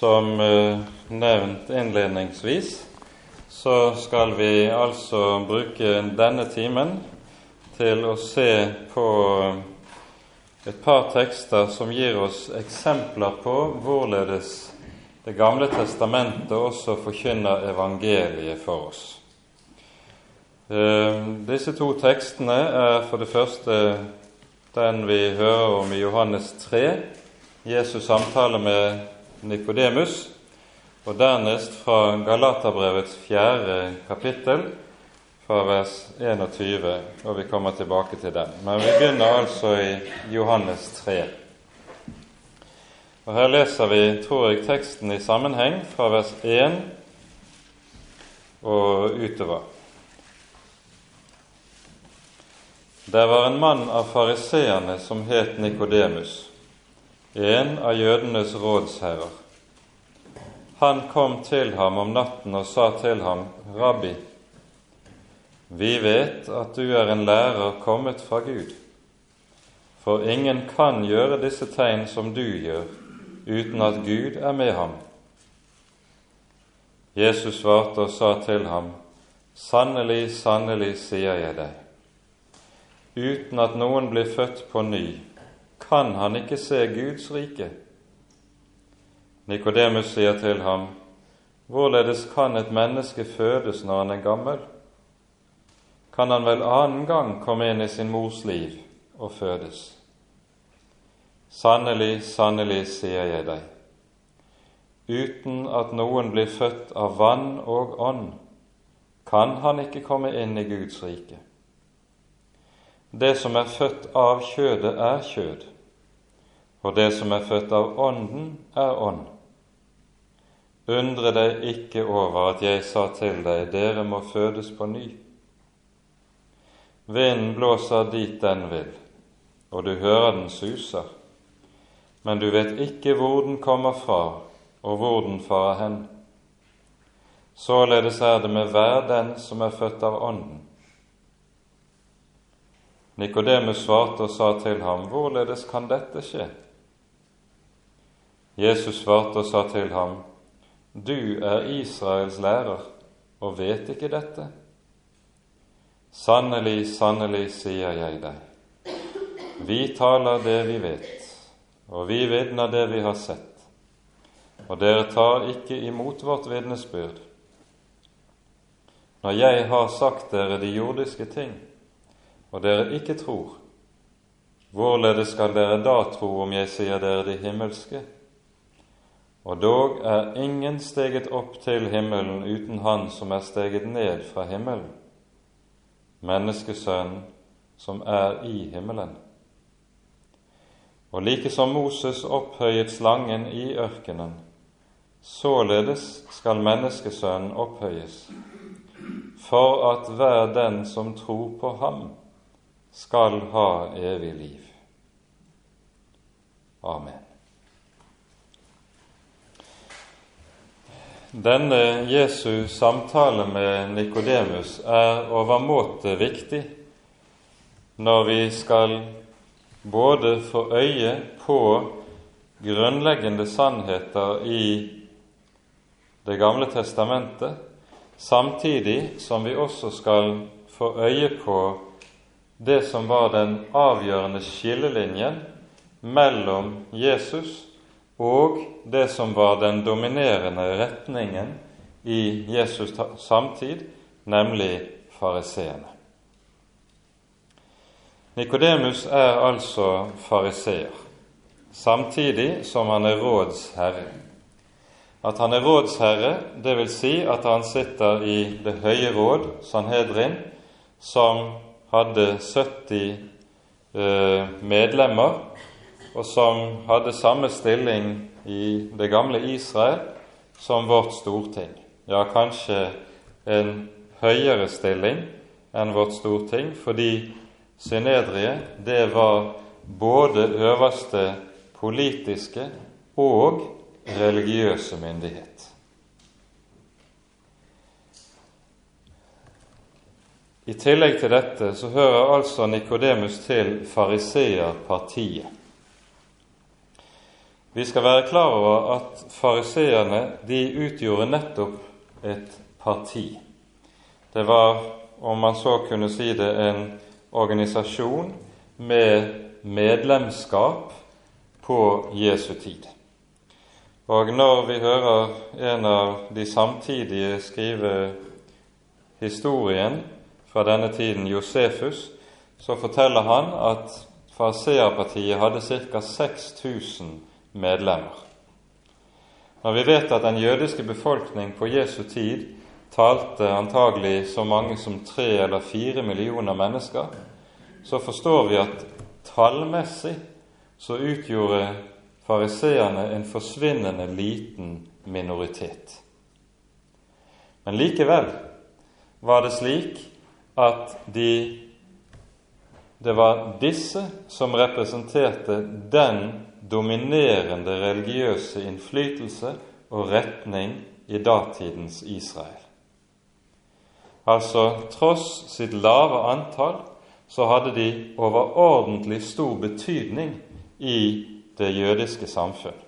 Som eh, nevnt innledningsvis så skal vi altså bruke denne timen til å se på et par tekster som gir oss eksempler på hvorledes Det gamle testamentet også forkynner evangeliet for oss. Eh, disse to tekstene er for det første den vi hører om i Johannes 3, Jesus samtale med Nikodemus, og dernest fra Galaterbrevets fjerde kapittel, fra vers 21, og vi kommer tilbake til den. Men vi begynner altså i Johannes 3. Og Her leser vi, tror jeg, teksten i sammenheng fra vers 1 og utover. Det var en mann av fariseerne som het Nikodemus, en av jødenes rådsherrer. Han kom til ham om natten og sa til ham, Rabbi, vi vet at du er en lærer kommet fra Gud, for ingen kan gjøre disse tegn som du gjør, uten at Gud er med ham. Jesus svarte og sa til ham, Sannelig, sannelig, sier jeg deg, uten at noen blir født på ny, kan han ikke se Guds rike. Nikodemus sier til ham, Hvorledes kan et menneske fødes når han er gammel? kan han vel annen gang komme inn i sin mors liv og fødes. Sannelig, sannelig, sier jeg deg, uten at noen blir født av vann og ånd, kan han ikke komme inn i Guds rike. Det som er født av kjødet, er kjød, og det som er født av Ånden, er ånd. Undre deg ikke over at jeg sa til deg, dere må fødes på ny. Vinden blåser dit den vil, og du hører den suser, men du vet ikke hvor den kommer fra, og hvor den farer hen. Således er det med hver den som er født av Ånden. Nikodemus svarte og sa til ham, Hvorledes kan dette skje? Jesus svarte og sa til ham, Du er Israels lærer og vet ikke dette. Sannelig, sannelig, sier jeg deg, vi taler det vi vet, og vi vitner det vi har sett, og dere tar ikke imot vårt vitnesbyrd. Når jeg har sagt dere de jordiske ting, og dere ikke tror, hvorledes skal dere da tro om jeg sier dere de himmelske? Og dog er ingen steget opp til himmelen uten Han som er steget ned fra himmelen, menneskesønnen som er i himmelen. Og like som Moses opphøyet slangen i ørkenen, således skal menneskesønnen opphøyes, for at hver den som tror på ham, skal ha evig liv. Amen. Denne Jesu samtale med Nikodemus er overmåte viktig når vi skal både få øye på grunnleggende sannheter i Det gamle testamentet, samtidig som vi også skal få øye på det som var den avgjørende skillelinjen mellom Jesus og det som var den dominerende retningen i Jesus samtid, nemlig fariseerne. Nikodemus er altså fariseer, samtidig som han er rådsherre. At han er rådsherre, vil si at han sitter i Det høye råd, Sanhedrin, som hadde 70 eh, medlemmer, og som hadde samme stilling i det gamle Israel som vårt storting. Ja, kanskje en høyere stilling enn vårt storting, fordi synedriet, det var både øverste politiske og religiøse myndighet. I tillegg til dette så hører altså Nikodemus til fariseerpartiet. Vi skal være klar over at fariseerne de utgjorde nettopp et parti. Det var, om man så kunne si det, en organisasjon med medlemskap på Jesu tid. Og når vi hører en av de samtidige skrive historien fra denne tiden, Josefus, så forteller han at Fariseerpartiet hadde ca. 6000 medlemmer. Når vi vet at den jødiske befolkning på Jesu tid talte antagelig så mange som tre eller fire millioner mennesker, så forstår vi at tallmessig så utgjorde fariseerne en forsvinnende liten minoritet. Men likevel var det slik at de, det var disse som representerte den dominerende religiøse innflytelse og retning i datidens Israel. Altså, tross sitt lave antall, så hadde de overordentlig stor betydning i det jødiske samfunn.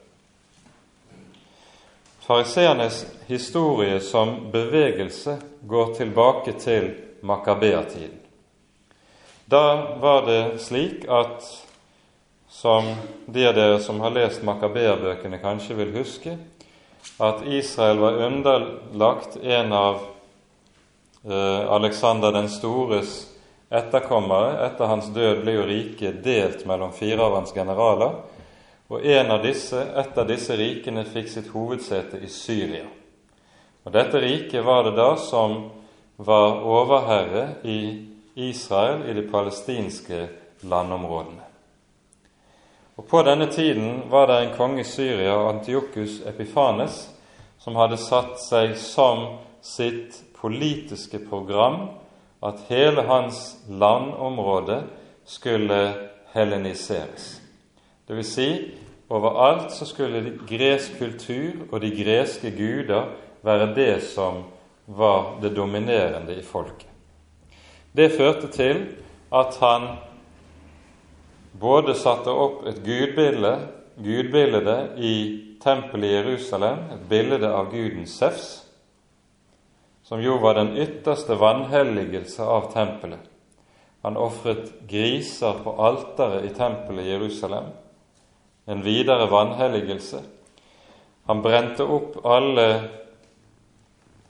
Fariseernes historie som bevegelse går tilbake til makabeatiden. Da var det slik at, som de av dere som har lest makabeabøkene kanskje vil huske, at Israel var underlagt en av eh, Alexander den stores etterkommere. Etter hans død ble jo riket delt mellom fire av hans generaler og en av disse, et av disse rikene fikk sitt hovedsete i Syria. Og Dette riket var det da som var overherre i Israel i de palestinske landområdene. Og På denne tiden var det en konge i Syria, Antiokus Epifanes, som hadde satt seg som sitt politiske program at hele hans landområde skulle helleniseres. Det vil si, overalt så skulle gresk kultur og de greske guder være det som var det dominerende i folket. Det førte til at han både satte opp et gudbilde, gudbilde i tempelet i Jerusalem, et bilde av guden Sefs, som jo var den ytterste vanhelligelse av tempelet. Han ofret griser på alteret i tempelet i Jerusalem en videre vanhelligelse. Han brente opp alle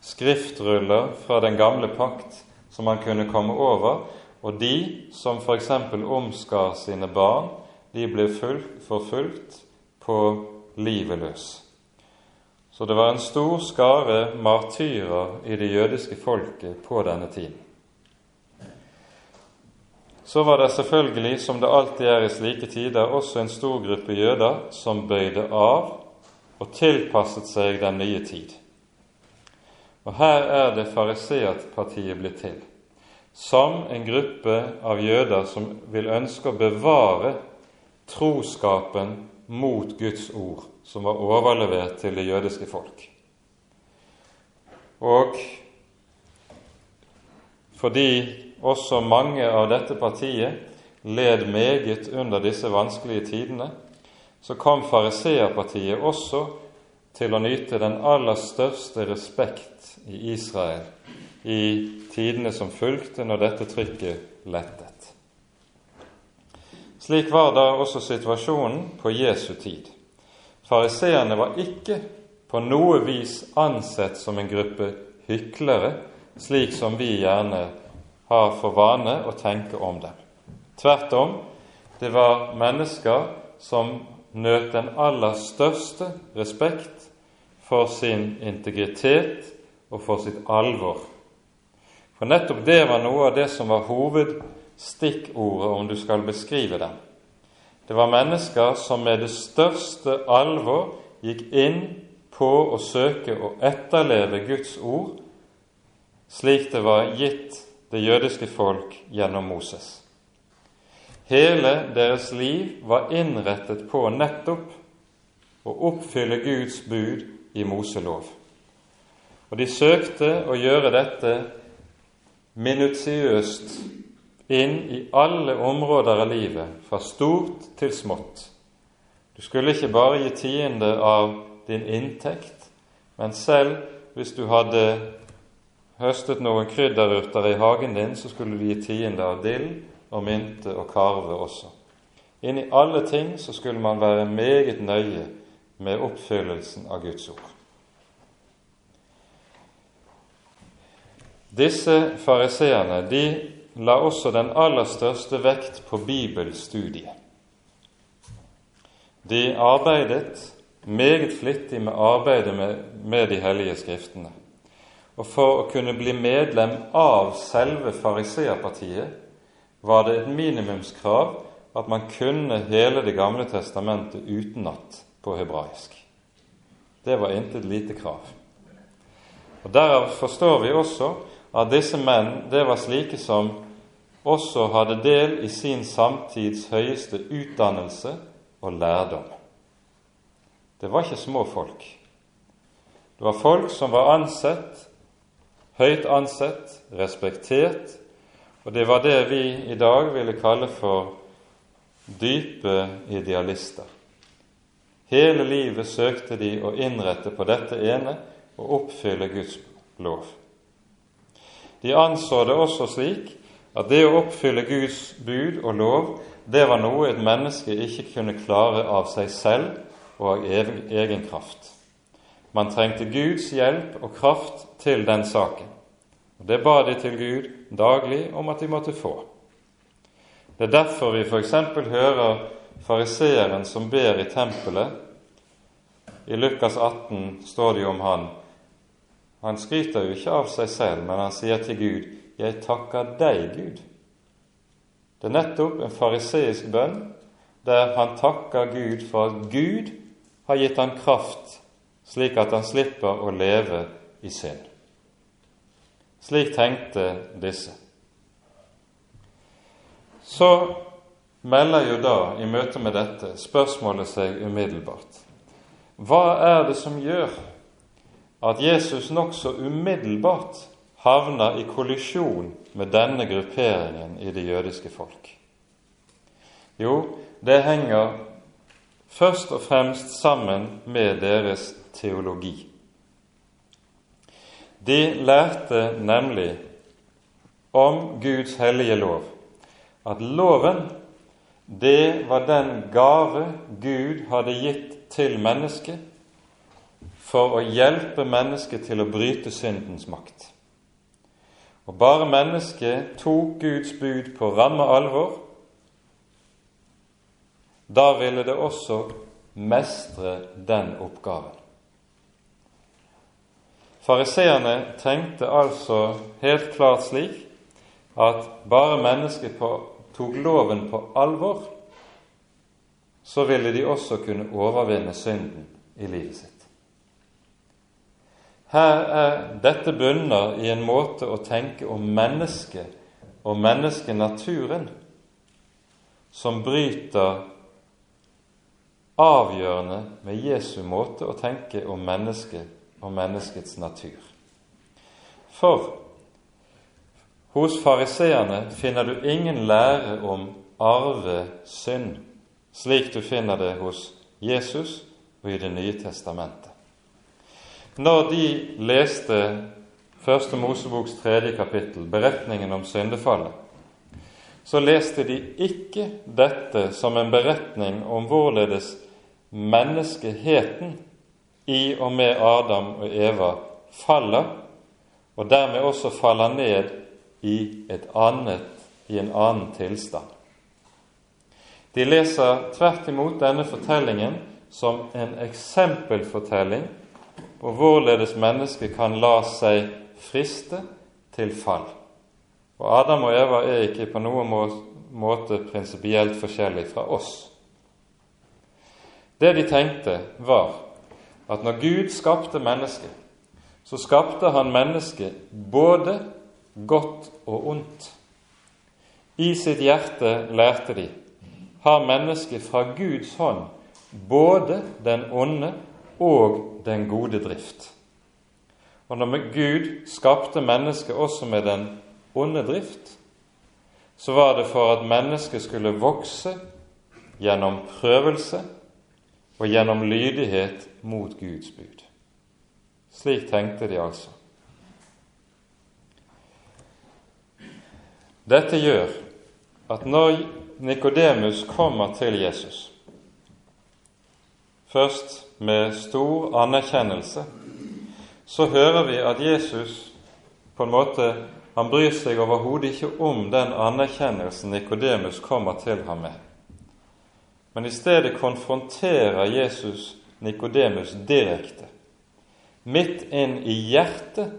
skriftruller fra den gamle pakt som han kunne komme over, og de som f.eks. omskar sine barn, de ble forfulgt på livet løs. Så det var en stor skare martyrer i det jødiske folket på denne tiden. Så var det selvfølgelig, som det alltid er i slike tider, også en stor gruppe jøder som bøyde av og tilpasset seg den nye tid. Og her er det fariseerpartiet blitt til, som en gruppe av jøder som vil ønske å bevare troskapen mot Guds ord, som var overlevert til det jødiske folk. Og fordi også mange av dette partiet led meget under disse vanskelige tidene, så kom fariseerpartiet også til å nyte den aller største respekt i Israel i tidene som fulgte når dette trykket lettet. Slik var da også situasjonen på Jesu tid. Fariseerne var ikke på noe vis ansett som en gruppe hyklere, slik som vi gjerne har for vane å tenke om dem. Tvert om, det var mennesker som nøt den aller største respekt for sin integritet og for sitt alvor. For nettopp det var noe av det som var hovedstikkordet om du skal beskrive dem. Det var mennesker som med det største alvor gikk inn på å søke å etterleve Guds ord slik det var gitt det jødiske folk gjennom Moses. Hele deres liv var innrettet på nettopp å oppfylle Guds bud i Moselov. Og de søkte å gjøre dette minutiøst inn i alle områder av livet, fra stort til smått. Du skulle ikke bare gi tiende av din inntekt, men selv hvis du hadde høstet noen krydderurter i hagen din, så skulle du gi tiende av dill og mynte og karve også. Inn i alle ting så skulle man være meget nøye med oppfyllelsen av Guds ord. Disse fariseerne de la også den aller største vekt på bibelstudiet. De arbeidet meget flittig med arbeidet med, med de hellige skriftene. Og for å kunne bli medlem av selve fariseerpartiet var det et minimumskrav at man kunne hele Det gamle testamentet utenat på hebraisk. Det var intet lite krav. Og Derav forstår vi også at disse menn det var slike som også hadde del i sin samtids høyeste utdannelse og lærdom. Det var ikke små folk. Det var folk som var ansett, høyt ansett, respektert, og det var det vi i dag ville kalle for dype idealister. Hele livet søkte de å innrette på dette ene og oppfylle Guds lov. De anså det også slik at det å oppfylle Guds bud og lov, det var noe et menneske ikke kunne klare av seg selv og av egen kraft. Man trengte Guds hjelp og kraft til den saken. Og Det ba de til Gud daglig om at de måtte få. Det er derfor vi f.eks. hører fariseeren som ber i tempelet. I Lukas 18 står det jo om han. Han skryter jo ikke av seg selv, men han sier til Gud, 'Jeg takker deg, Gud'. Det er nettopp en fariseisk bønn der han takker Gud for at Gud har gitt han kraft, slik at han slipper å leve i synd. Slik tenkte disse. Så melder jo da, i møte med dette, spørsmålet seg umiddelbart. Hva er det som gjør at Jesus nokså umiddelbart havner i kollisjon med denne grupperingen i det jødiske folk? Jo, det henger først og fremst sammen med deres teologi. De lærte nemlig om Guds hellige lov, at loven, det var den gave Gud hadde gitt til mennesket for å hjelpe mennesket til å bryte syndens makt. Og bare mennesket tok Guds bud på ramme alvor, da ville det også mestre den oppgaven. Fariseerne tenkte altså helt klart slik at bare mennesket tok loven på alvor, så ville de også kunne overvinne synden i livet sitt. Her er dette bunner i en måte å tenke om mennesket og menneskenaturen som bryter avgjørende med Jesu måte å tenke om mennesket og menneskets natur. For hos fariseerne finner du ingen lære om arvesynd, slik du finner det hos Jesus og i Det nye testamentet. Når de leste Første Moseboks tredje kapittel, beretningen om syndefallet, så leste de ikke dette som en beretning om hvorledes menneskeheten i og med Adam og Eva faller, og dermed også faller ned i, et annet, i en annen tilstand. De leser tvert imot denne fortellingen som en eksempelfortelling på hvorledes mennesket kan la seg friste til fall. Og Adam og Eva er ikke på noen måte prinsipielt forskjellig fra oss. Det de tenkte, var at når Gud skapte mennesket, så skapte han mennesket både godt og ondt. I sitt hjerte lærte de har mennesket fra Guds hånd både den onde og den gode drift. Og når Gud skapte mennesket også med den onde drift, så var det for at mennesket skulle vokse gjennom prøvelse og gjennom lydighet mot Guds bud. Slik tenkte de altså. Dette gjør at når Nikodemus kommer til Jesus, først med stor anerkjennelse, så hører vi at Jesus på en måte han bryr seg overhodet ikke om den anerkjennelsen Nikodemus kommer til ham med. Men i stedet konfronterer Jesus Nikodemus direkte, midt inn i hjertet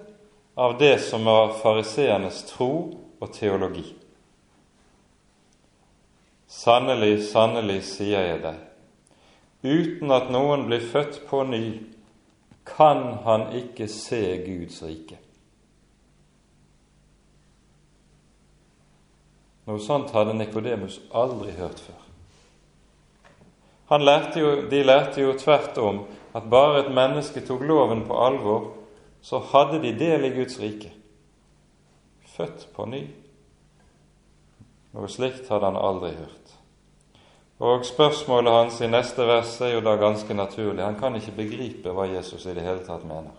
av det som var fariseernes tro og teologi. Sannelig, sannelig, sier jeg deg, uten at noen blir født på ny, kan han ikke se Guds rike. Noe sånt hadde Nikodemus aldri hørt før. Lærte jo, de lærte jo tvert om at bare et menneske tok loven på alvor, så hadde de del i Guds rike født på ny. Noe slikt hadde han aldri hørt. Og Spørsmålet hans i neste vers er jo da ganske naturlig. Han kan ikke begripe hva Jesus i det hele tatt mener.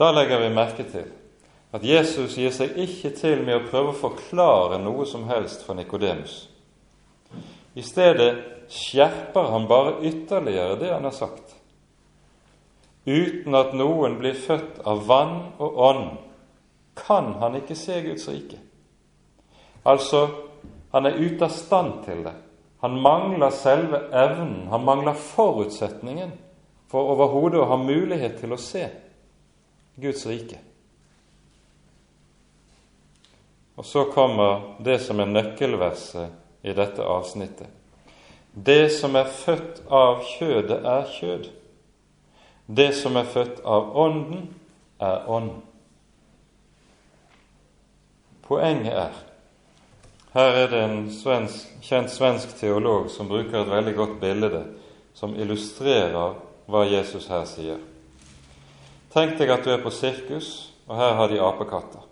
Da legger vi merke til at Jesus gir seg ikke til med å prøve å forklare noe som helst for Nikodemus. I stedet skjerper han bare ytterligere det han har sagt uten at noen blir født av vann og ånd, kan han ikke se Guds rike. Altså, han er ute av stand til det. Han mangler selve evnen, han mangler forutsetningen for overhodet å ha mulighet til å se Guds rike. Og så kommer det som er nøkkelverset i dette avsnittet. Det som er født av kjødet, er kjød. Det som er født av Ånden, er ånd. Poenget er Her er det en svensk, kjent svensk teolog som bruker et veldig godt bilde som illustrerer hva Jesus her sier. Tenk deg at du er på sirkus, og her har de apekatter.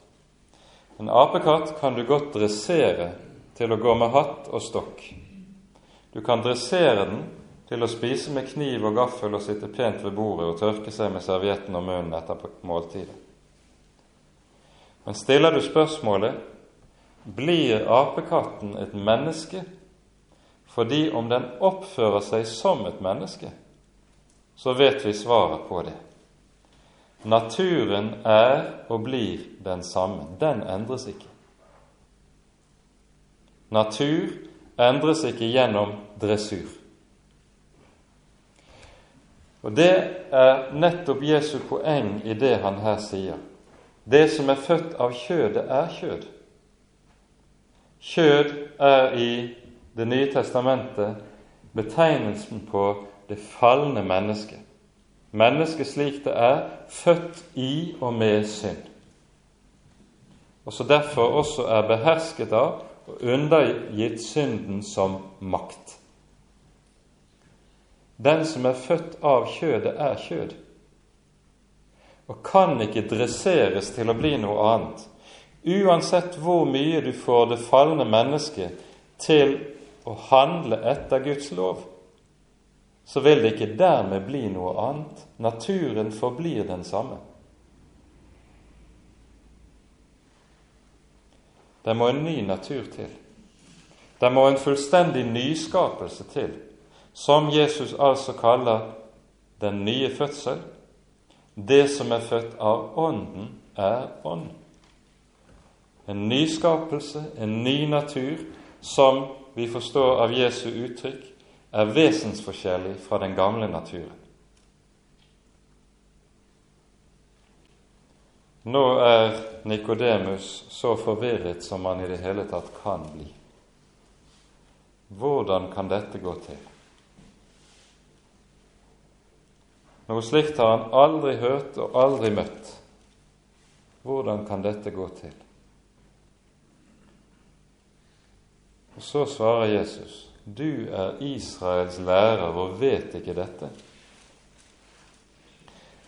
En apekatt kan du godt dressere til å gå med hatt og stokk. Du kan dressere den til å spise med kniv og gaffel og sitte pent ved bordet og tørke seg med servietten og munnen etter måltidet. Men stiller du spørsmålet blir apekatten et menneske fordi om den oppfører seg som et menneske, så vet vi svaret på det. Naturen er og blir den samme. Den endres ikke. Natur endres ikke gjennom dressur. Og Det er nettopp Jesu poeng i det han her sier. Det som er født av kjødet, er kjød. Kjød er i Det nye testamentet betegnelsen på det falne mennesket. Mennesket slik det er, født i og med synd. Og så derfor også er behersket av og undergitt synden som makt. Den som er født av kjødet, er kjød, og kan ikke dresseres til å bli noe annet. Uansett hvor mye du får det falne mennesket til å handle etter Guds lov, så vil det ikke dermed bli noe annet. Naturen forblir den samme. Det må en ny natur til. Det må en fullstendig nyskapelse til som Jesus altså kaller den nye fødsel. Det som er født av Ånden, er ånd. En nyskapelse, en ny natur, som vi forstår av Jesu uttrykk, er vesensforskjellig fra den gamle naturen. Nå er Nikodemus så forvirret som han i det hele tatt kan bli. Hvordan kan dette gå til? Noe slikt har han aldri hørt og aldri møtt. Hvordan kan dette gå til? Og Så svarer Jesus, du er Israels lærer og vet ikke dette.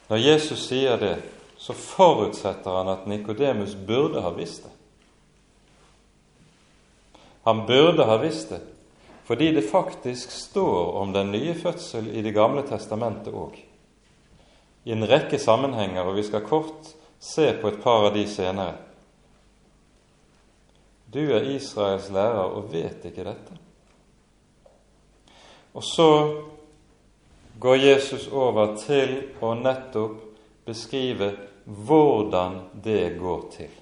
Når Jesus sier det, så forutsetter han at Nikodemus burde ha visst det. Han burde ha visst det, fordi det faktisk står om den nye fødsel i Det gamle testamentet òg. I en rekke sammenhenger, og vi skal kort se på et par av de senere. Du er Israels lærer og vet ikke dette. Og så går Jesus over til å nettopp beskrive hvordan det går til.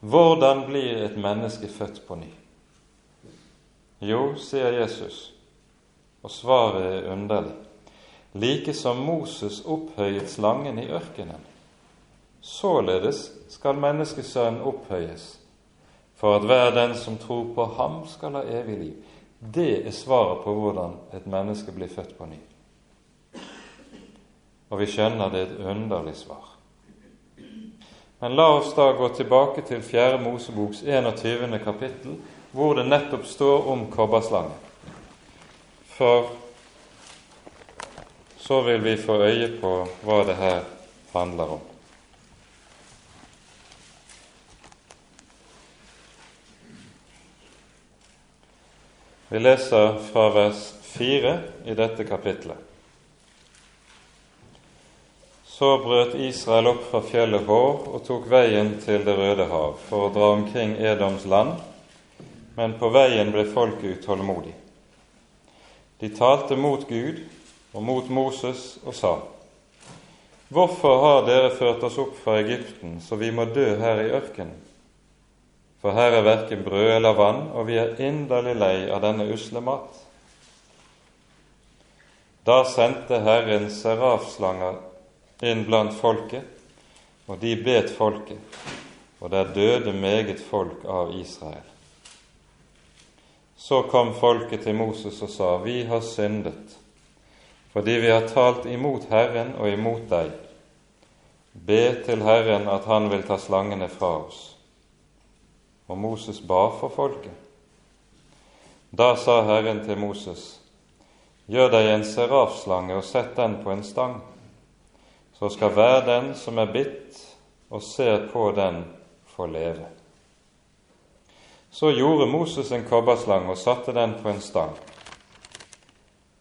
Hvordan blir et menneske født på ny? Jo, sier Jesus, og svaret er underlig. Like som Moses opphøyet slangen i ørkenen, således skal menneskesønnen opphøyes, for at hver den som tror på ham, skal ha evig liv. Det er svaret på hvordan et menneske blir født på ny. Og vi skjønner det er et underlig svar. Men la oss da gå tilbake til 4. Moseboks 21. kapittel, hvor det nettopp står om kobberslangen. For så vil vi få øye på hva det her handler om. Vi leser fra vers 4 i dette kapitlet. Så brøt Israel opp fra fjellet Hår og tok veien til Det røde hav for å dra omkring Edoms land, men på veien ble folket utålmodig. De talte mot Gud og mot Moses og sa:" Hvorfor har dere ført oss opp fra Egypten, så vi må dø her i ørkenen? For her er verken brød eller vann, og vi er inderlig lei av denne usle mat. Da sendte Herren serafslanger inn blant folket, og de bet folket, og der døde meget folk av Israel. Så kom folket til Moses og sa, Vi har syndet, fordi vi har talt imot Herren og imot deg. Be til Herren at Han vil ta slangene fra oss. Og Moses ba for folket. Da sa Herren til Moses, Gjør deg en serafslange og sett den på en stang så skal hver den som er bitt og ser på den, få leve. Så gjorde Moses en kobberslange og satte den på en stang.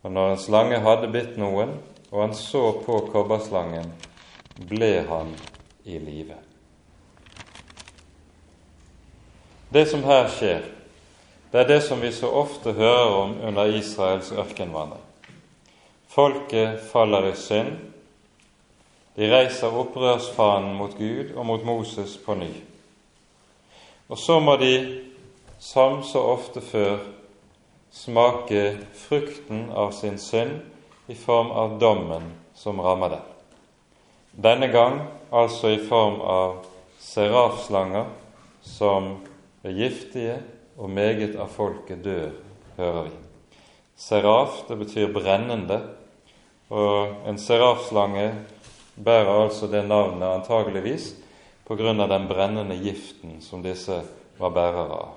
Og når en slange hadde bitt noen, og han så på kobberslangen, ble han i live. Det som her skjer, det er det som vi så ofte hører om under Israels ørkenvandring. Folket faller i synd, de reiser opprørsfanen mot Gud og mot Moses på ny. Og så må de, som så ofte før, smake frukten av sin synd i form av dommen som rammer dem. Denne gang altså i form av serafslanger som er giftige, og meget av folket dør, hører vi. Seraf, det betyr brennende, og en serafslange bærer altså det navnet antageligvis av den brennende giften som disse var bærere av.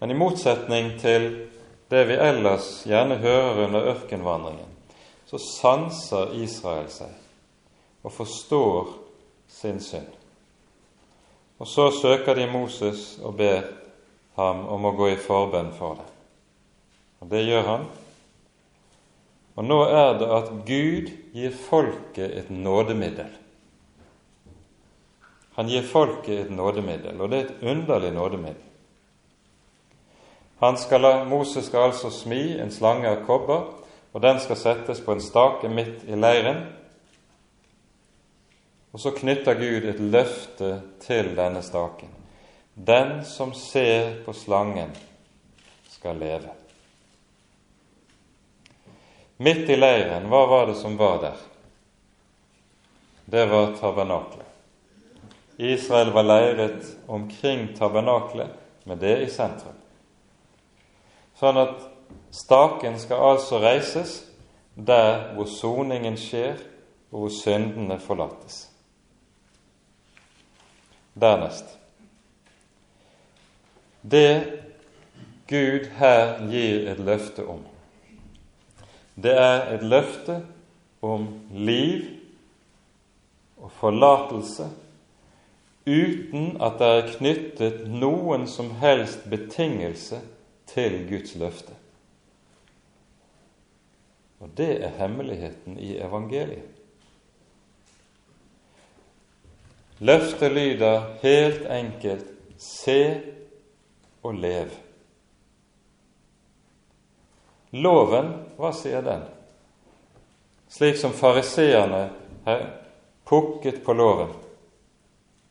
Men i motsetning til det vi ellers gjerne hører under ørkenvandringen, så sanser Israel seg og forstår sin synd. Og så søker de Moses og ber ham om å gå i forbønn for det. Og det gjør han, og nå er det at Gud gir folket et nådemiddel. Han gir folket et nådemiddel, og det er et underlig nådemiddel. Skal Moses skal altså smi en slange av kobber, og den skal settes på en stake midt i leiren. Og så knytter Gud et løfte til denne staken. Den som ser på slangen, skal leve. Midt i leiren, hva var det som var der? Det var tabernaklet. Israel var leiret omkring tabernaklet med det i sentrum. Sånn at staken skal altså reises der hvor soningen skjer, og hvor syndene forlates. Dernest Det Gud her gir et løfte om, det er et løfte om liv og forlatelse uten at det er knyttet noen som helst betingelse til Guds løfte. Og det er hemmeligheten i evangeliet. Løftet lyder helt enkelt se og lev. Loven, hva sier den? Slik som fariseerne pukket på loven.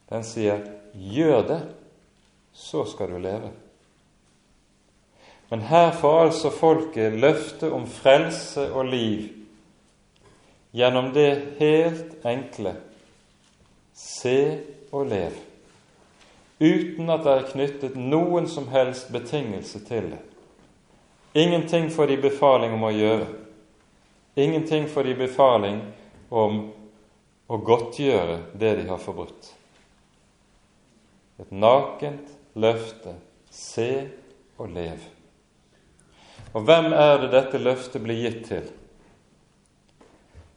Den sier 'gjør det, så skal du leve'. Men her får altså folket løfte om frelse og liv gjennom det helt enkle se og lev, uten at det er knyttet noen som helst betingelse til det. Ingenting får de befaling om å gjøre. Ingenting får de befaling om å godtgjøre det de har forbrutt. Et nakent løfte se og lev. Og hvem er det dette løftet blir gitt til?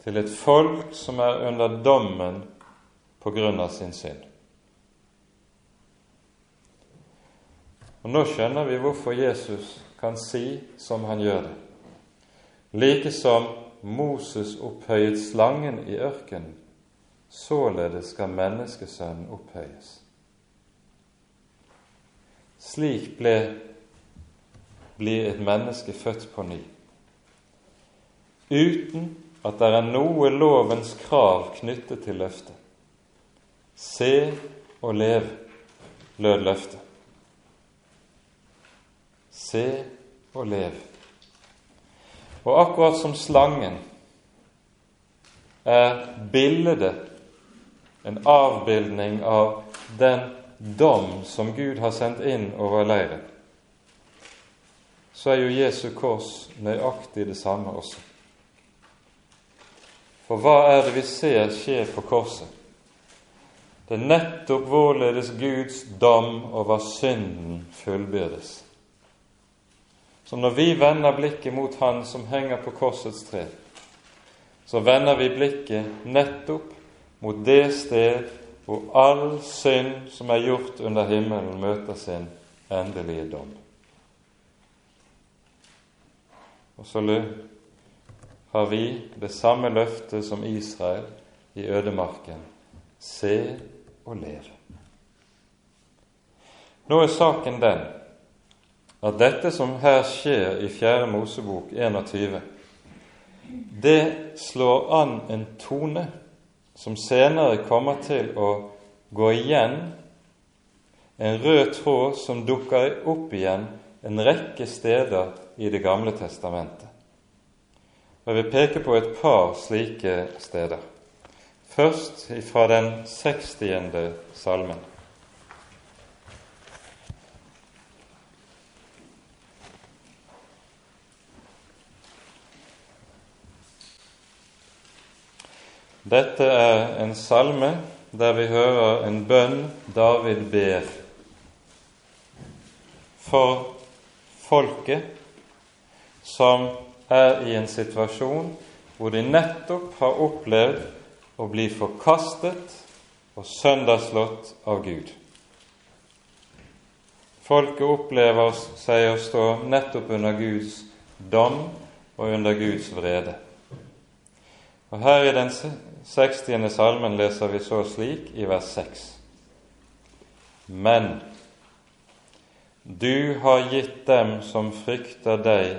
Til et folk som er under dommen på grunn av sin synd. Og Nå skjønner vi hvorfor Jesus kan si som han gjør det. Like som Moses opphøyet slangen i ørkenen, således skal menneskesønnen opphøyes. Slik ble, blir et menneske født på ny, uten at det er noe lovens krav knyttet til løftet. Se og lev, lød løftet. Se og lev. Og akkurat som slangen er bildet en avbildning av den dom som Gud har sendt inn over leiren, så er jo Jesu kors nøyaktig det samme også. For hva er det vi ser skje på korset? Det er nettopp vårledes Guds dom over synden fullbyrdes. Så når vi vender blikket mot Han som henger på korsets tre, så vender vi blikket nettopp mot det sted hvor all synd som er gjort under himmelen, møter sin endelige dom. Og så har vi det samme løftet som Israel i ødemarken se og leve. Nå er saken den at dette som her skjer i Fjerde Mosebok 21, det slår an en tone som senere kommer til å gå igjen, en rød tråd som dukker opp igjen en rekke steder i Det gamle testamentet. Jeg vil peke på et par slike steder. Først fra den 60. salmen. Dette er en salme der vi hører en bønn David ber for folket som er i en situasjon hvor de nettopp har opplevd å bli forkastet og sønderslått av Gud. Folket opplever seg å stå nettopp under Guds dom og under Guds vrede. Og Her i den 60. salmen leser vi så slik i vers 6. Men du har gitt dem som frykter deg,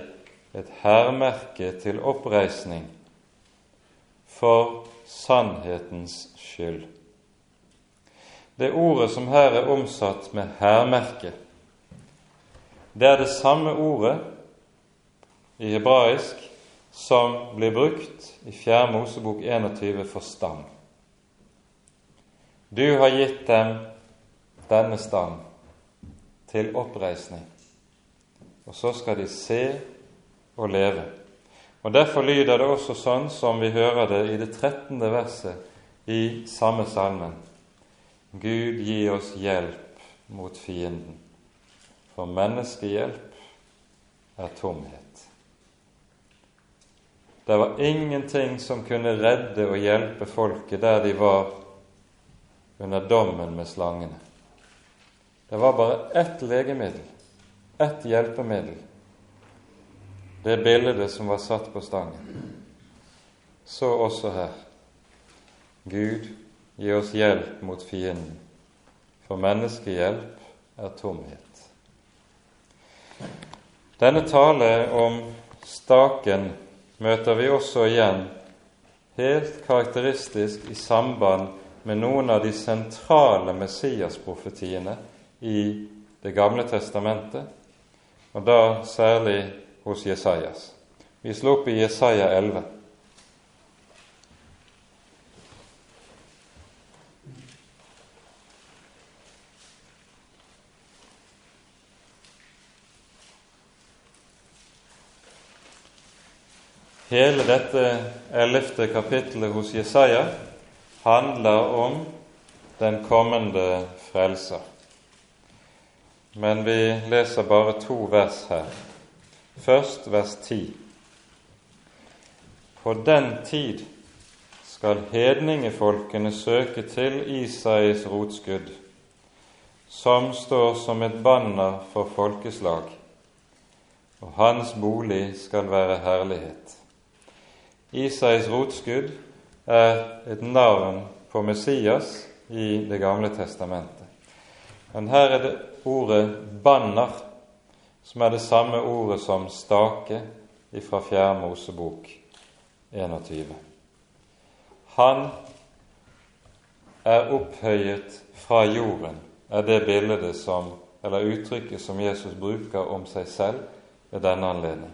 et hærmerke til oppreisning for sannhetens skyld. Det ordet som her er omsatt med hærmerke, det er det samme ordet i hebraisk som blir brukt i 4. Mosebok 21 for stang Du har gitt dem denne stang til oppreisning, og så skal de se og leve. Og Derfor lyder det også sånn som vi hører det i det 13. verset i samme salmen. Gud gi oss hjelp mot fienden, for menneskehjelp er tomhet. Det var ingenting som kunne redde og hjelpe folket der de var under dommen med slangene. Det var bare ett legemiddel, ett hjelpemiddel, det bildet som var satt på stangen. Så også her. Gud, gi oss hjelp mot fienden, for menneskehjelp er tomhet. Denne tale om staken møter vi også igjen helt karakteristisk i samband med noen av de sentrale Messias-profetiene i Det gamle testamentet, og da særlig hos Jesajas. Vi slår opp i Jesaja 11. Hele dette ellevte kapittelet hos Jesaja handler om den kommende frelser. Men vi leser bare to vers her. Først vers 10. På den tid skal hedningefolkene søke til Isais rotskudd, som står som et banner for folkeslag, og hans bolig skal være herlighet. Isais rotskudd er et navn på Messias i Det gamle testamentet. Men her er det ordet 'banner', som er det samme ordet som 'stake' ifra Fjerde Mosebok 21. Han er opphøyet fra jorden, er det bildet som, eller uttrykket som Jesus bruker om seg selv ved denne anledning.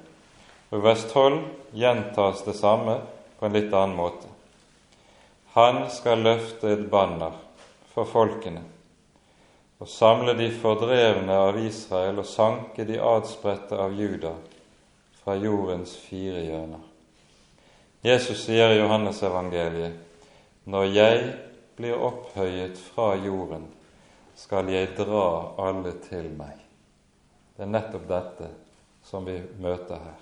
Og I vers 12 gjentas det samme på en litt annen måte. Han skal løfte et banner for folkene og samle de fordrevne av Israel og sanke de adspredte av Juda fra jordens fire hjørner. Jesus sier i Johannes evangeliet, når jeg blir opphøyet fra jorden, skal jeg dra alle til meg. Det er nettopp dette som vi møter her.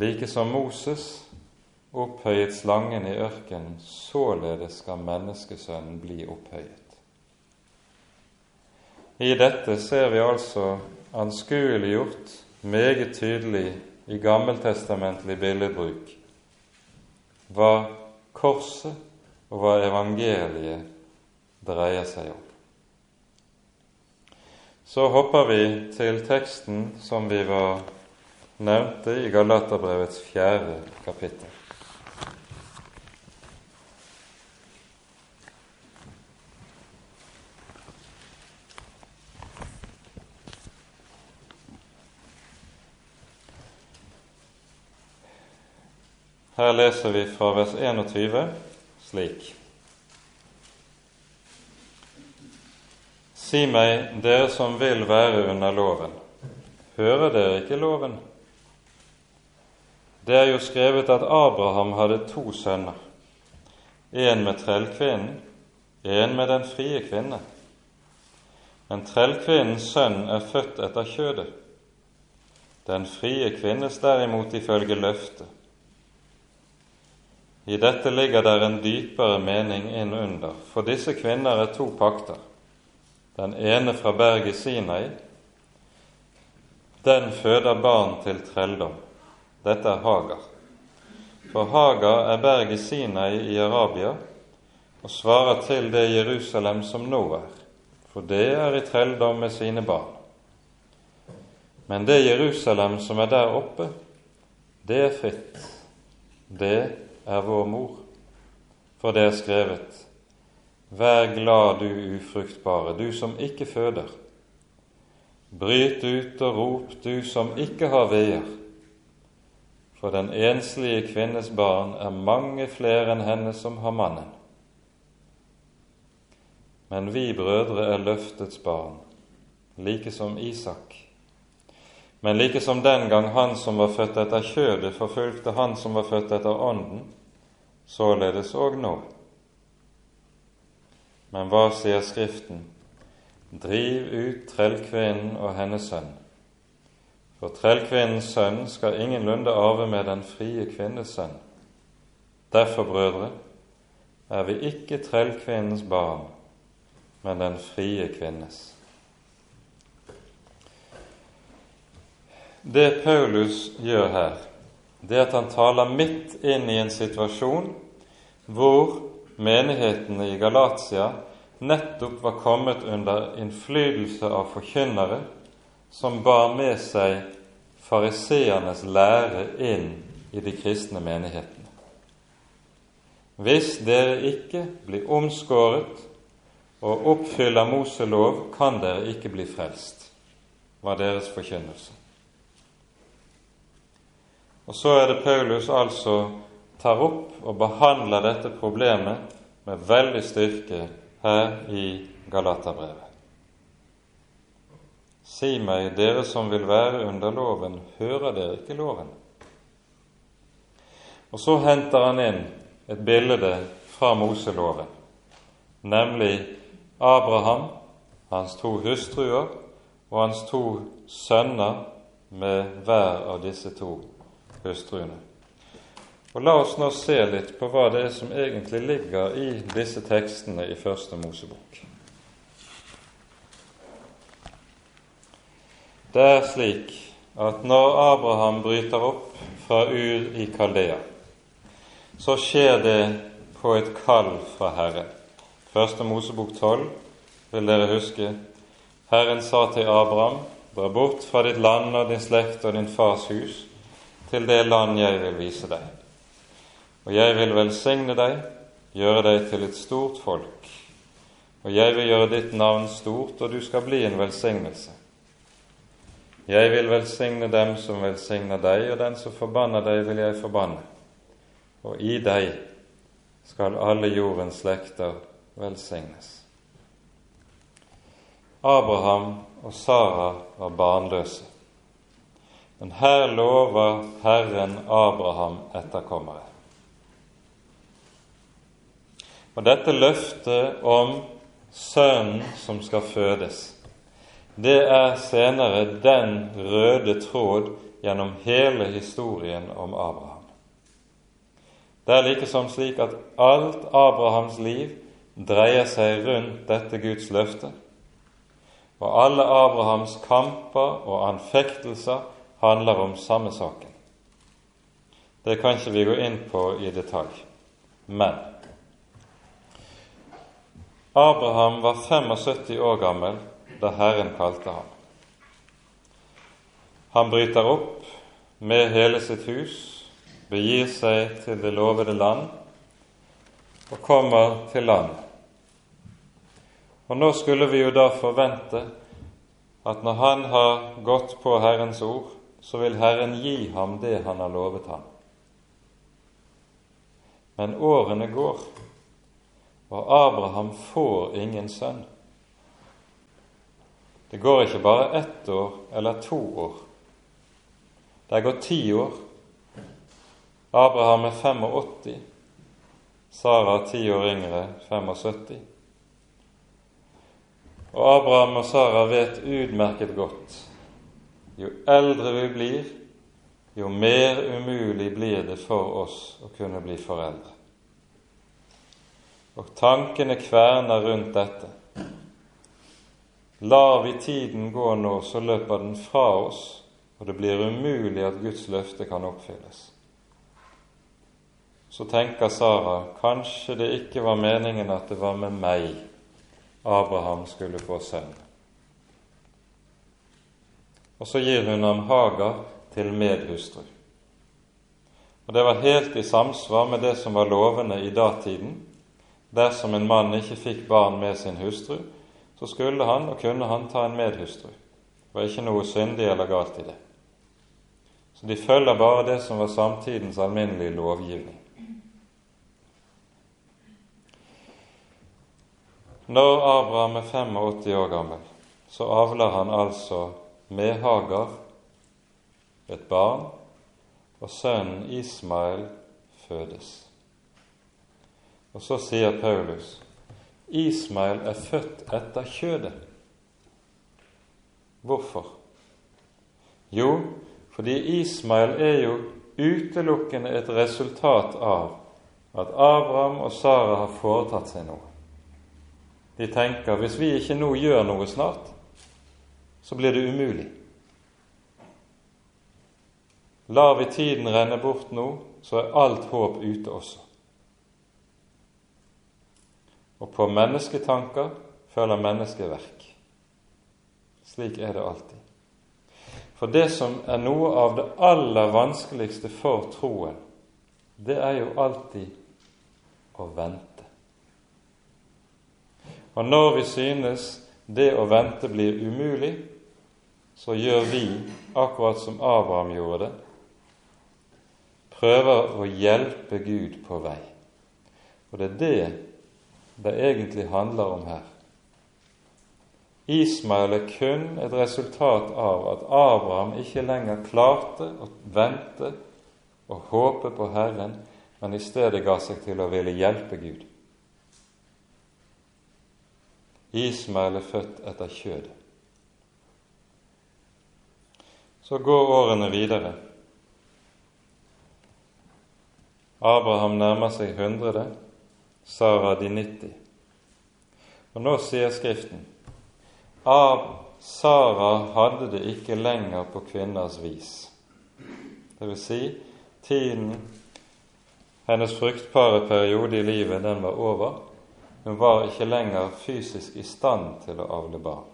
Like som Moses opphøyet slangen i ørkenen, således skal menneskesønnen bli opphøyet. I dette ser vi altså anskueliggjort meget tydelig i gammeltestamentlig billedbruk hva korset og hva evangeliet dreier seg om. Så hopper vi til teksten som vi var nevnte i Galaterbrevets fjerde kapittel. Her leser vi fra vers 21 slik. Si meg, dere som vil være under loven, hører dere ikke loven? Det er jo skrevet at Abraham hadde to sønner, en med trellkvinnen, en med den frie kvinne. Men trellkvinnens sønn er født etter kjødet, den frie kvinnes derimot ifølge løftet. I dette ligger der en dypere mening innunder, for disse kvinner er to pakter. Den ene fra berget Sinai, den føder barn til trelldom. Dette er Hagar. For Hagar er berget Sinai i Arabia og svarer til det Jerusalem som nå er, for det er i trelldom med sine barn. Men det Jerusalem som er der oppe, det er fritt. Det er vår mor. For det er skrevet:" Vær glad, du ufruktbare, du som ikke føder. Bryt ut og rop, du som ikke har veier. For den enslige kvinnes barn er mange flere enn henne som har mannen. Men vi brødre er løftets barn, like som Isak. Men like som den gang han som var født etter kjødet, forfulgte han som var født etter ånden, således òg nå. Men hva sier Skriften? Driv ut trellkvinnen og hennes sønn. For trellkvinnens sønn skal ingenlunde arve med den frie kvinnes sønn. Derfor, brødre, er vi ikke trellkvinnens barn, men den frie kvinnes. Det Paulus gjør her, det at han taler midt inn i en situasjon hvor menighetene i Galatia nettopp var kommet under innflytelse av forkynnere som bar med seg fariseernes lære inn i de kristne menighetene. Hvis dere ikke blir omskåret og oppfyller Moselov, kan dere ikke bli frelst, var deres forkynnelse. Og så er det Paulus altså tar opp og behandler dette problemet med veldig styrke her i Galaterbrevet. Si meg, dere som vil være under loven, hører dere ikke loven? Og så henter han inn et bilde fra Moseloven, nemlig Abraham, hans to hustruer og hans to sønner med hver av disse to hustruene. Og La oss nå se litt på hva det er som egentlig ligger i disse tekstene i Første Mosebok. Det er slik at når Abraham bryter opp fra Ur i Kaldea, så skjer det på et kall fra Herren. Første Mosebok 12 vil dere huske. Herren sa til Abraham, dra bort fra ditt land og din slekt og din fars hus til det land jeg vil vise deg. Og jeg vil velsigne deg, gjøre deg til et stort folk. Og jeg vil gjøre ditt navn stort, og du skal bli en velsignelse. Jeg vil velsigne dem som velsigner deg, og den som forbanner deg, vil jeg forbanne. Og i deg skal alle jordens slekter velsignes. Abraham og Sara var barnløse. Men her lover Herren Abraham etterkommere. Og dette løftet om sønnen som skal fødes, det er senere den røde tråd gjennom hele historien om Abraham. Det er likesom slik at alt Abrahams liv dreier seg rundt dette Guds løfte, og alle Abrahams kamper og anfektelser handler om samme saken. Det kan ikke vi gå inn på i detalj. Men Abraham var 75 år gammel da Herren kalte ham. Han bryter opp med hele sitt hus, begir seg til det lovede land og kommer til land. Og nå skulle vi jo da forvente at når han har gått på Herrens ord, så vil Herren gi ham det han har lovet ham. Men årene går, og Abraham får ingen sønn. Det går ikke bare ett år eller to år. Det går ti år. Abraham er 85, Sara ti år yngre, 75. Og Abraham og Sara vet utmerket godt jo eldre vi blir, jo mer umulig blir det for oss å kunne bli foreldre. Og tankene kverner rundt dette. Lar vi tiden gå nå, så løper den fra oss, og det blir umulig at Guds løfte kan oppfylles. Så tenker Sara kanskje det ikke var meningen at det var med meg Abraham skulle få sønn. Og så gir hun ham Hagar til medhustru. Og Det var helt i samsvar med det som var lovende i datiden. Dersom en mann ikke fikk barn med sin hustru, så skulle han og kunne han ta en medhustru. Det var ikke noe syndig eller galt i det. Så de følger bare det som var samtidens alminnelige lovgivning. Når Abraham er 85 år gammel, så avler han altså med Hagar et barn, og sønnen Ismael fødes. Og så sier Paulus Ismael er født etter kjødet. Hvorfor? Jo, fordi Ismael er jo utelukkende et resultat av at Abraham og Sara har foretatt seg noe. De tenker hvis vi ikke nå gjør noe snart, så blir det umulig. Lar vi tiden renne bort nå, så er alt håp ute også. Og på mennesketanker følger menneskeverk. Slik er det alltid. For det som er noe av det aller vanskeligste for troen, det er jo alltid å vente. Og når vi synes det å vente blir umulig, så gjør vi akkurat som Abraham gjorde det, prøver å hjelpe Gud på vei. Og det er det det egentlig handler om her. Ismael er kun et resultat av at Abraham ikke lenger klarte å vente og håpe på Herren, men i stedet ga seg til å ville hjelpe Gud. Ismael er født etter kjødet. Så går årene videre. Abraham nærmer seg 100, Sara de 90. Og nå sier Skriften av Sara hadde det ikke lenger på kvinners vis. Det vil si, tiden, hennes fruktbare periode i livet, den var over. Hun var ikke lenger fysisk i stand til å avle barn.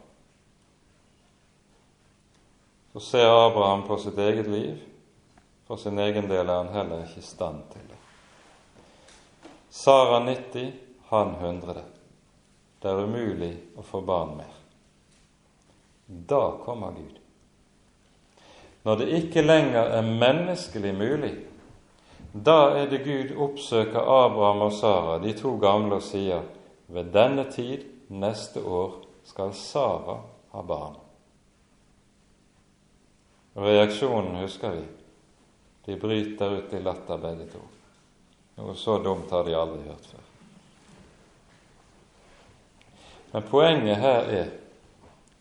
Så ser Abraham på sitt eget liv. For sin egen del er han heller ikke i stand til det. Sara 90, han 100. Det er umulig å få barn mer. Da kommer Gud. Når det ikke lenger er menneskelig mulig, da er det Gud oppsøker Abraham og Sara, de to gamle, og sier ved denne tid neste år skal Sara ha barn. Reaksjonen husker vi. De bryter ut i latter, begge to. Noe så dumt har de aldri hørt før. Men poenget her er,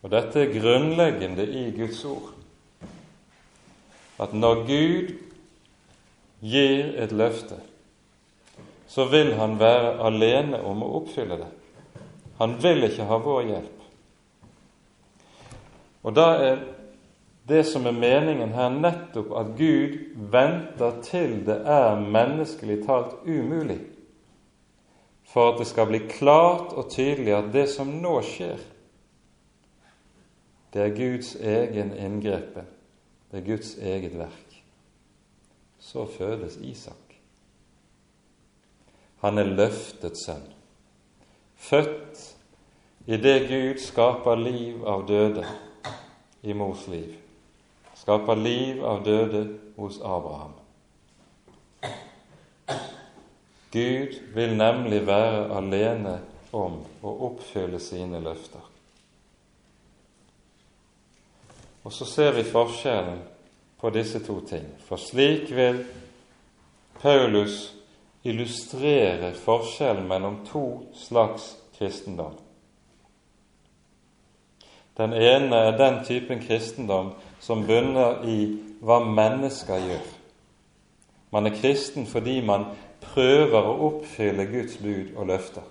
og dette er grunnleggende i Guds ord, at når Gud gir et løfte, så vil han være alene om å oppfylle det. Han vil ikke ha vår hjelp. Og da er det som er meningen her, nettopp at Gud venter til det er menneskelig talt umulig, for at det skal bli klart og tydelig at det som nå skjer, det er Guds egen inngrepen, det er Guds eget verk. Så fødes Isak. Han er løftet sønn, født i det Gud skaper liv av døde i mors liv skaper liv av døde hos Abraham. Gud vil nemlig være alene om å oppfylle sine løfter. Og så ser vi forskjellen på disse to ting. For slik vil Paulus illustrere forskjellen mellom to slags kristendom. Den ene er den typen kristendom som bunner i hva mennesker gjør. Man er kristen fordi man prøver å oppfylle Guds bud og løfter.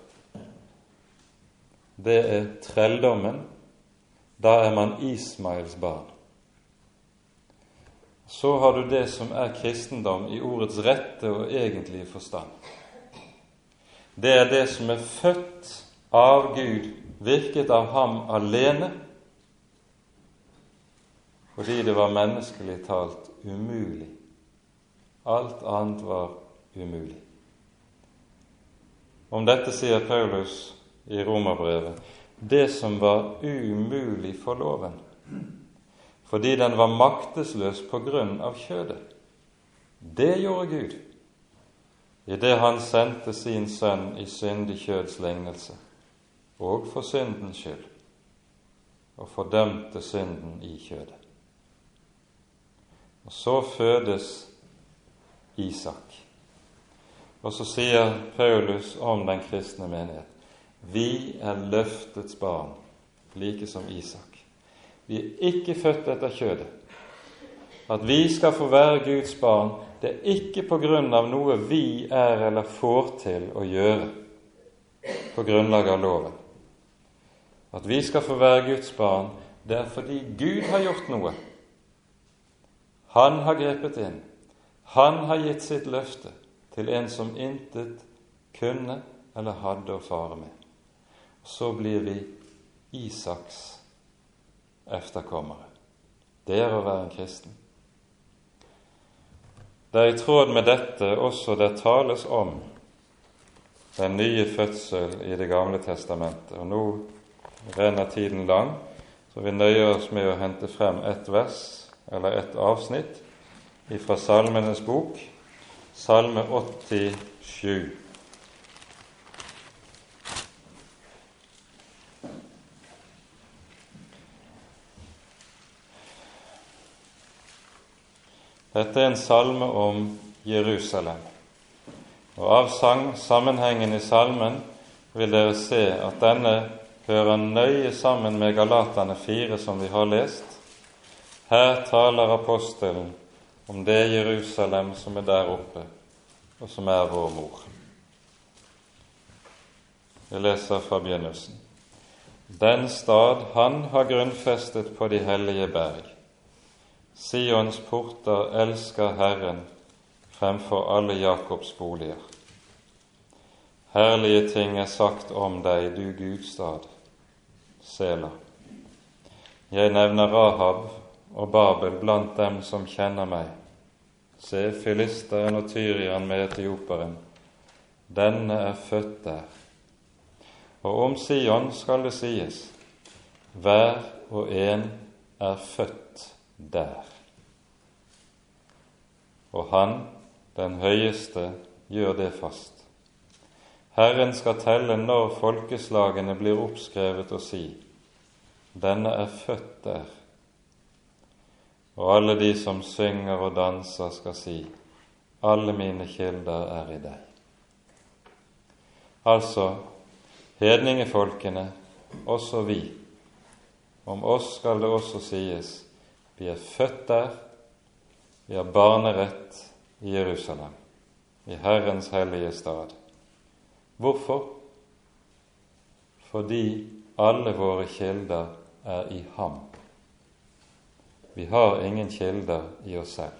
Det er trelldommen. Da er man Ismails barn. Så har du det som er kristendom i ordets rette og egentlige forstand. Det er det som er født av Gud, virket av ham alene, fordi det var menneskelig talt umulig. Alt annet var umulig. Om dette sier Paulus i Romerbrevet det som var umulig for loven, fordi den var maktesløs på grunn av kjødet. Det gjorde Gud idet Han sendte sin sønn i syndig kjøds lignelse, og for syndens skyld, og fordømte synden i kjødet. Og så fødes Isak. Og så sier Paulus om den kristne menighet vi er løftets barn, like som Isak. Vi er ikke født etter kjødet. At vi skal få være Guds barn, Det er ikke på grunn av noe vi er eller får til å gjøre på grunnlag av loven. At vi skal få være Guds barn, det er fordi Gud har gjort noe. Han har grepet inn. Han har gitt sitt løfte til en som intet kunne eller hadde å fare med. Så blir vi Isaks efterkommere. Det er å være en kristen. Det er i tråd med dette også det tales om den nye fødsel i Det gamle testamentet. Og nå renner tiden lang, så vi nøyer oss med å hente frem ett vers eller et avsnitt fra Salmenes bok, Salme 87. Dette er en salme om Jerusalem. Og Av sang, sammenhengen i salmen vil dere se at denne hører nøye sammen med Galatane 4, som vi har lest. Her taler apostelen om det Jerusalem som er der oppe, og som er vår mor. Jeg leser fra begynnelsen. Den stad han har grunnfestet på de hellige berg Sions porter elsker Herren fremfor alle Jakobs boliger. Herlige ting er sagt om deg, du Guds stad, Sela. Jeg nevner Rahab og Babel blant dem som kjenner meg. Se filisteren og tyrieren med etioperen. Denne er født der. Og om Sion skal det sies, hver og en er født der. Og Han, den høyeste, gjør det fast. Herren skal telle når folkeslagene blir oppskrevet og si:" Denne er født der. Og alle de som synger og danser, skal si:" Alle mine kilder er i deg. Altså hedningefolkene, også vi. Om oss skal det også sies:" Vi er født der, vi har barnerett i Jerusalem, i Herrens hellige stad. Hvorfor? Fordi alle våre kilder er i ham. Vi har ingen kilder i oss selv.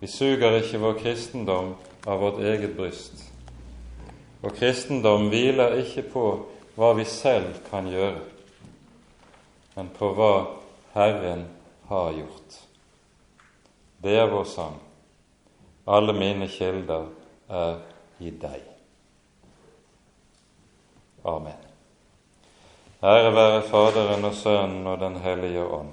Vi suger ikke vår kristendom av vårt eget bryst. Og kristendom hviler ikke på hva vi selv kan gjøre, men på hva Herren har gjort. Det er vår sang. Alle mine kilder er i deg. Amen. Ære være Faderen og Sønnen og Den hellige ånd,